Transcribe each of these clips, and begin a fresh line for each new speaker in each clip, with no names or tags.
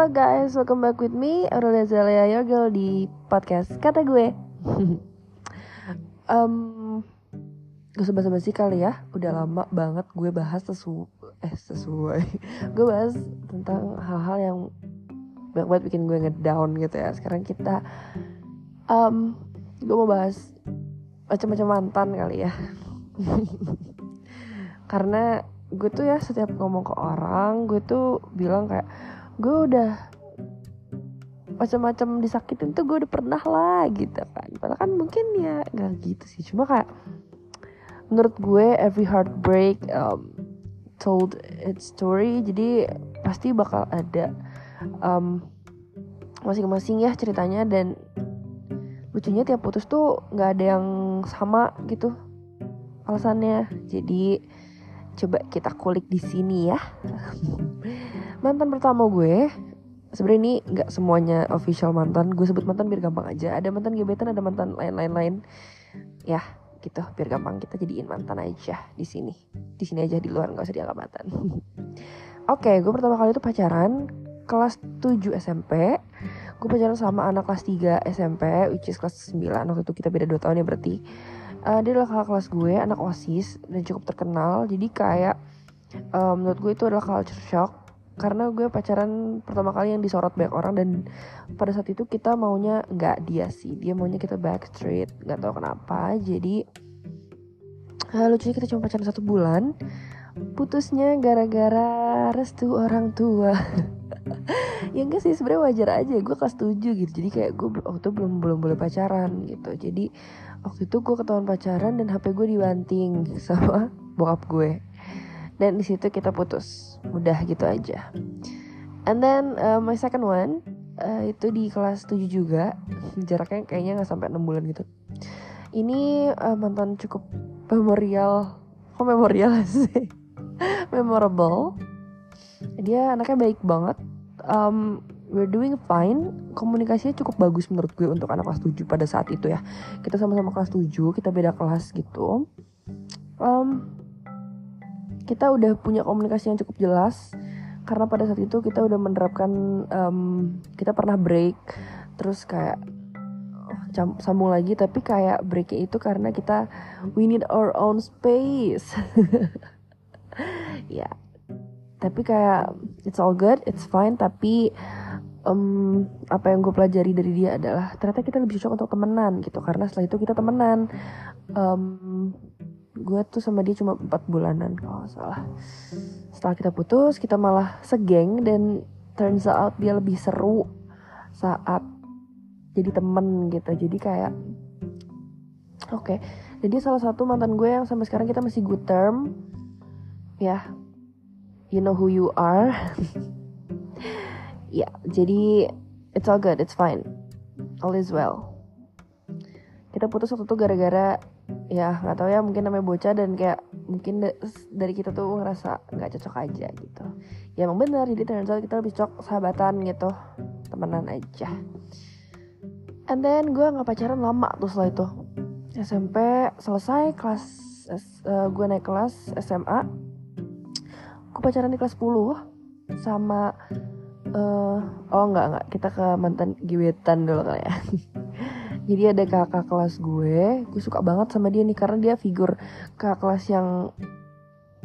Halo guys, welcome back with me Aurelia Zalia Your Girl di podcast Kata Gue. Um, Gak usah basa-basi kali ya. Udah lama banget gue bahas sesu Eh sesuai. Gue bahas tentang hal-hal yang Banyak banget bikin gue ngedown gitu ya. Sekarang kita um, Gue mau bahas Macam-macam mantan kali ya. Karena gue tuh ya setiap ngomong ke orang gue tuh bilang kayak gue udah macam-macam disakitin tuh gue udah pernah lah gitu kan. Padahal kan mungkin ya nggak gitu sih. Cuma kayak menurut gue every heartbreak um, told its story jadi pasti bakal ada um, masing-masing ya ceritanya. Dan lucunya tiap putus tuh nggak ada yang sama gitu alasannya. Jadi coba kita kulik di sini ya. Mantan pertama gue sebenarnya ini nggak semuanya official mantan. Gue sebut mantan biar gampang aja. Ada mantan gebetan ada mantan lain-lain lain ya gitu. Biar gampang kita jadiin mantan aja di sini. Di sini aja di luar. Nggak usah dianggap mantan. Oke gue pertama kali itu pacaran kelas 7 SMP gue pacaran sama anak kelas 3 SMP which is kelas 9 waktu itu kita beda 2 tahun ya berarti uh, dia adalah kakak kelas gue anak osis dan cukup terkenal. Jadi kayak um, menurut gue itu adalah culture shock. Karena gue pacaran pertama kali yang disorot banyak orang dan pada saat itu kita maunya nggak dia sih. Dia maunya kita backstreet nggak tahu kenapa. Jadi uh, lucunya kita cuma pacaran satu bulan. Putusnya gara-gara restu orang tua ya enggak sih sebenarnya wajar aja gue kelas 7 gitu. Jadi kayak gue waktu itu belum belum boleh pacaran gitu. Jadi waktu itu gue ketahuan pacaran dan hp gue dibanting sama bokap gue. Dan di situ kita putus. Udah gitu aja. And then uh, my second one uh, itu di kelas 7 juga. Jaraknya kayaknya nggak sampai 6 bulan gitu. Ini uh, mantan cukup memorial. Kok memorial sih? Memorable. Dia anaknya baik banget um, we're doing fine. Komunikasinya cukup bagus menurut gue untuk anak kelas 7 pada saat itu ya. Kita sama-sama kelas 7 kita beda kelas gitu. Um, kita udah punya komunikasi yang cukup jelas. Karena pada saat itu kita udah menerapkan um, kita pernah break. Terus kayak sambung lagi. Tapi kayak breaknya itu karena kita we need our own space. Ya tapi kayak it's all good it's fine tapi um, apa yang gue pelajari dari dia adalah ternyata kita lebih cocok untuk temenan gitu. Karena setelah itu kita temenan. Um, gue tuh sama dia cuma empat bulanan kalau salah. Setelah kita putus kita malah segeng dan turns out dia lebih seru saat jadi temen gitu. Jadi kayak oke. Okay. jadi salah satu mantan gue yang sampai sekarang kita masih good term. Ya you know who you are. Ya yeah, jadi it's all good it's fine. All is well. Kita putus waktu itu gara-gara ya nggak tahu ya mungkin namanya bocah dan kayak mungkin dari kita tuh ngerasa nggak cocok aja gitu. Ya emang bener jadi ternyata kita lebih cocok sahabatan gitu temenan aja. And then gue nggak pacaran lama tuh setelah itu. SMP selesai kelas uh, gue naik kelas SMA gue pacaran di kelas 10 sama uh, oh nggak nggak kita ke mantan gebetan dulu kali ya. Jadi ada kakak kelas gue gue suka banget sama dia nih karena dia figur kakak kelas yang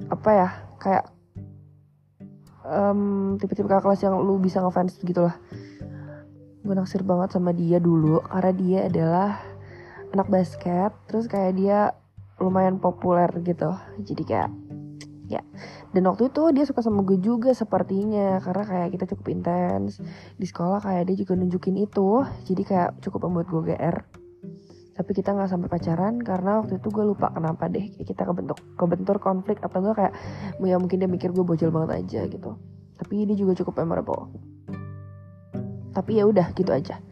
apa ya kayak um, tipe-tipe kakak kelas yang lu bisa ngefans gitu lah gue naksir banget sama dia dulu karena dia adalah anak basket terus kayak dia lumayan populer gitu. Jadi kayak ya. Dan waktu itu dia suka sama gue juga sepertinya karena kayak kita cukup intens. Di sekolah kayak dia juga nunjukin itu jadi kayak cukup membuat gue gr tapi kita nggak sampai pacaran karena waktu itu gue lupa kenapa deh kita kebentuk kebentur konflik atau enggak kayak ya mungkin dia mikir gue bocil banget aja gitu. Tapi dia juga cukup memorable. Tapi ya udah gitu aja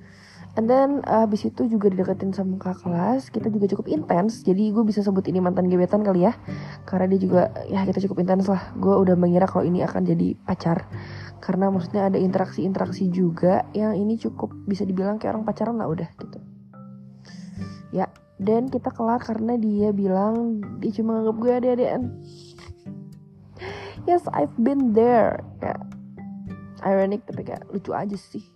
And then uh, habis itu juga dideketin sama kakak kelas Kita juga cukup intens. Jadi gue bisa sebut ini mantan gebetan kali ya. Karena dia juga ya kita cukup intens lah. Gue udah mengira kalau ini akan jadi pacar. Karena maksudnya ada interaksi-interaksi juga Yang ini cukup bisa dibilang kayak orang pacaran lah udah gitu. Ya dan kita kelar karena dia bilang Dia cuma nganggap gue adik-adikan. Yes I've been there. Kayak ironic tapi kayak lucu aja sih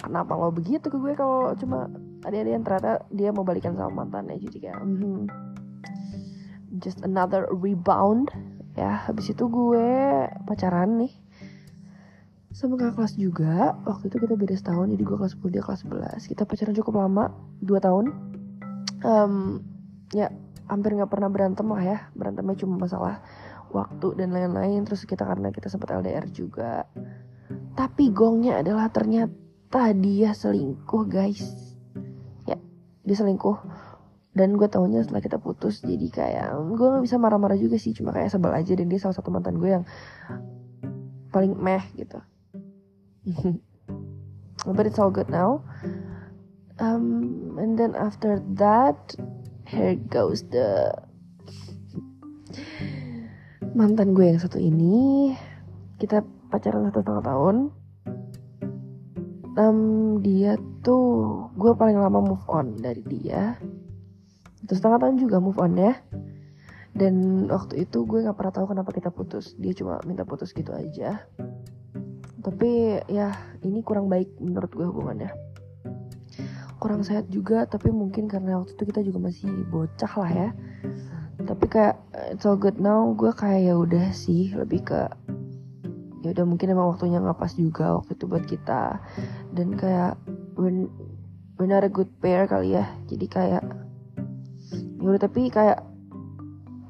kenapa lo begitu ke gue kalau cuma ada yang ternyata dia mau balikan sama mantannya jadi kayak hmm, just another rebound. Ya habis itu gue pacaran nih sama kakak kelas juga. Waktu itu kita beda setahun jadi gue kelas 10 dia kelas 11 kita pacaran cukup lama 2 tahun. Um, ya hampir nggak pernah berantem lah ya. Berantemnya cuma masalah waktu dan lain-lain. Terus kita karena kita sempat LDR juga. Tapi gongnya adalah ternyata dia selingkuh guys. Ya dia selingkuh. Dan gue tahunya setelah kita putus jadi kayak gue nggak bisa marah-marah juga sih. Cuma kayak sebel aja dan dia salah satu mantan gue yang paling meh gitu. But it's all good now. Um, and then after that here goes the mantan gue yang satu ini. Kita pacaran satu setengah tahun um, dia tuh gue paling lama move on dari dia. Satu setengah tahun juga move on ya. Dan waktu itu gue nggak pernah tahu kenapa kita putus. Dia cuma minta putus gitu aja. Tapi ya ini kurang baik menurut gue hubungannya. Kurang sehat juga tapi mungkin karena waktu itu kita juga masih bocah lah ya. Tapi kayak it's all good now. Gue kayak ya udah sih lebih ke ya udah mungkin emang waktunya nggak pas juga waktu itu buat kita dan kayak not a good pair kali ya. Jadi kayak ya udah tapi kayak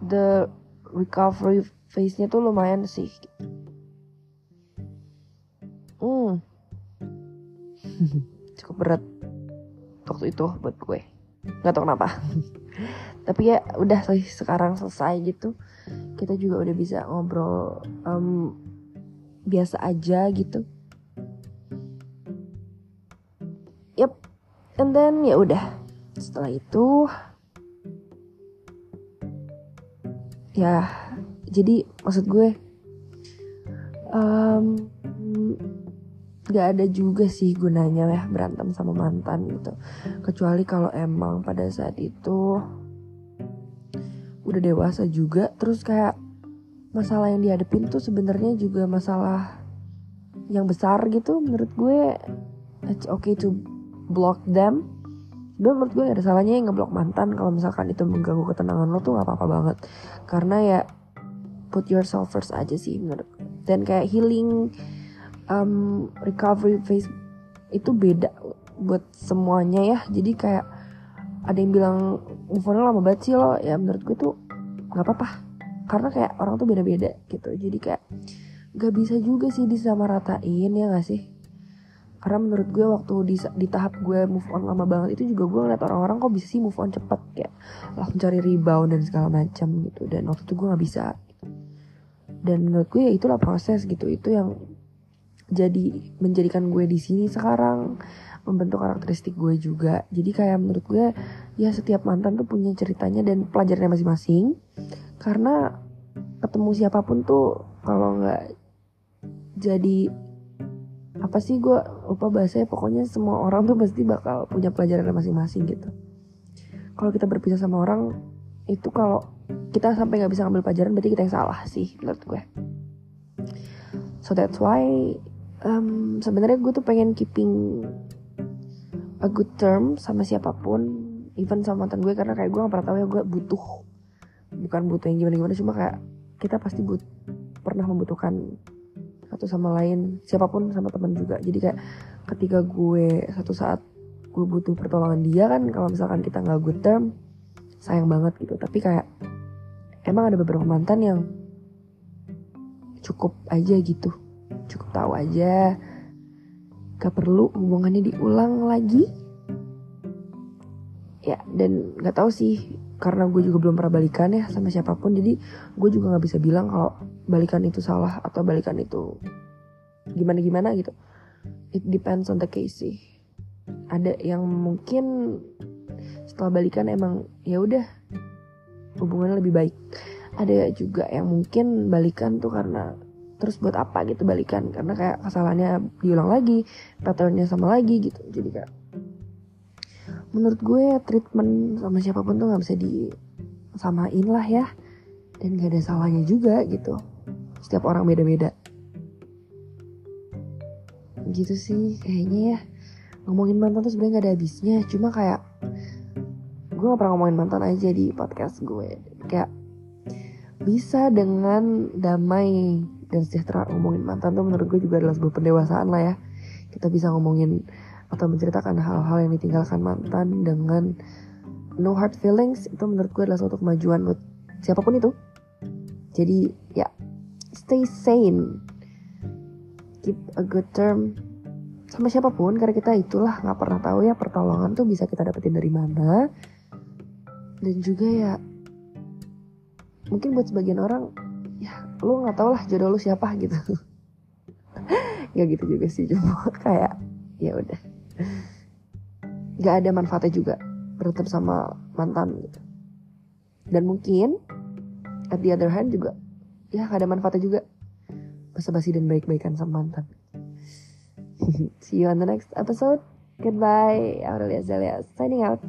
the recovery phase-nya tuh lumayan sih. Hmm. Cukup berat waktu itu buat gue. Nggak tau kenapa. Tapi ya udah sih sekarang selesai gitu. Kita juga udah bisa ngobrol um, biasa aja gitu yep. And then ya udah. Setelah itu ya jadi maksud gue um, gak ada juga sih gunanya ya berantem sama mantan gitu. Kecuali kalau emang pada saat itu udah dewasa juga terus kayak masalah yang dihadapin tuh sebenarnya juga masalah yang besar gitu menurut gue. It's okay to block them dan menurut gue gak ada salahnya yang ngeblok mantan kalau misalkan itu mengganggu ketenangan lo tuh nggak apa-apa banget. Karena ya put yourself first aja sih menurut dan kayak healing um, recovery phase itu beda buat semuanya ya. Jadi kayak ada yang bilang move on lama banget sih lo. Ya menurut gue tuh nggak apa-apa. Karena kayak orang tuh beda-beda gitu. Jadi kayak gak bisa juga sih disamaratain ya gak sih karena menurut gue waktu di, di tahap gue move on lama banget itu juga gue ngeliat orang-orang kok bisa sih move on cepet kayak langsung cari rebound dan segala macam gitu. Dan waktu itu gue nggak bisa. Dan menurut gue ya itulah proses gitu. Itu yang jadi menjadikan gue di sini sekarang membentuk karakteristik gue juga. Jadi kayak menurut gue ya setiap mantan tuh punya ceritanya dan pelajarannya masing-masing. Karena ketemu siapa pun tuh kalau nggak jadi apa sih gue lupa bahasanya pokoknya semua orang tuh pasti bakal punya pelajaran masing-masing gitu. Kalau kita berpisah sama orang itu kalau kita sampai nggak bisa ngambil pelajaran berarti kita yang salah sih menurut gue. So that's why um, sebenarnya gue tuh pengen keeping a good term sama siapa pun even sama mantan gue karena kayak gue gak pernah tahu ya gue butuh. Bukan butuh yang gimana gimana cuma kayak kita pasti but pernah membutuhkan satu sama lain siapa pun sama teman juga. Jadi kayak ketika gue satu saat gue butuh pertolongan dia kan kalau misalkan kita nggak good term sayang banget gitu. Tapi kayak emang ada beberapa mantan yang cukup aja gitu. Cukup tahu aja. Gak perlu hubungannya diulang lagi. Ya dan nggak tahu sih karena gue juga belum pernah balikan ya sama siapa pun jadi gue juga nggak bisa bilang kalau balikan itu salah atau balikan itu gimana gimana gitu. It depends on the case sih. Ada yang mungkin setelah balikan emang ya udah hubungannya lebih baik. Ada juga yang mungkin balikan tuh karena terus buat apa gitu balikan karena kayak kesalahannya diulang lagi patternnya sama lagi gitu. Jadi kayak menurut gue treatment sama siapa pun tuh nggak bisa disamain lah ya. Dan gak ada salahnya juga gitu. Setiap orang beda-beda. Gitu sih kayaknya ya. Ngomongin mantan tuh sebenarnya gak ada habisnya. Cuma kayak gue gak pernah ngomongin mantan aja di podcast gue. Kayak bisa dengan damai dan sejahtera ngomongin mantan tuh menurut gue juga adalah sebuah pendewasaan lah ya. Kita bisa ngomongin atau menceritakan hal-hal yang ditinggalkan mantan dengan no hard feelings itu menurut gue adalah suatu kemajuan buat siapa pun itu. Jadi ya stay sane. Keep a good term sama siapa pun karena kita itulah nggak pernah tahu ya pertolongan tuh bisa kita dapetin dari mana. Dan juga ya mungkin buat sebagian orang ya lu nggak tau lah jodoh lu siapa gitu. Ya gitu juga sih cuma kayak ya udah nggak ada manfaatnya juga berantem sama mantan gitu. Dan mungkin at the other hand juga ya gak ada manfaatnya juga. Basa-basi dan baik-baikan sama mantan. See you on the next episode. Goodbye. Aurelia Zelia signing out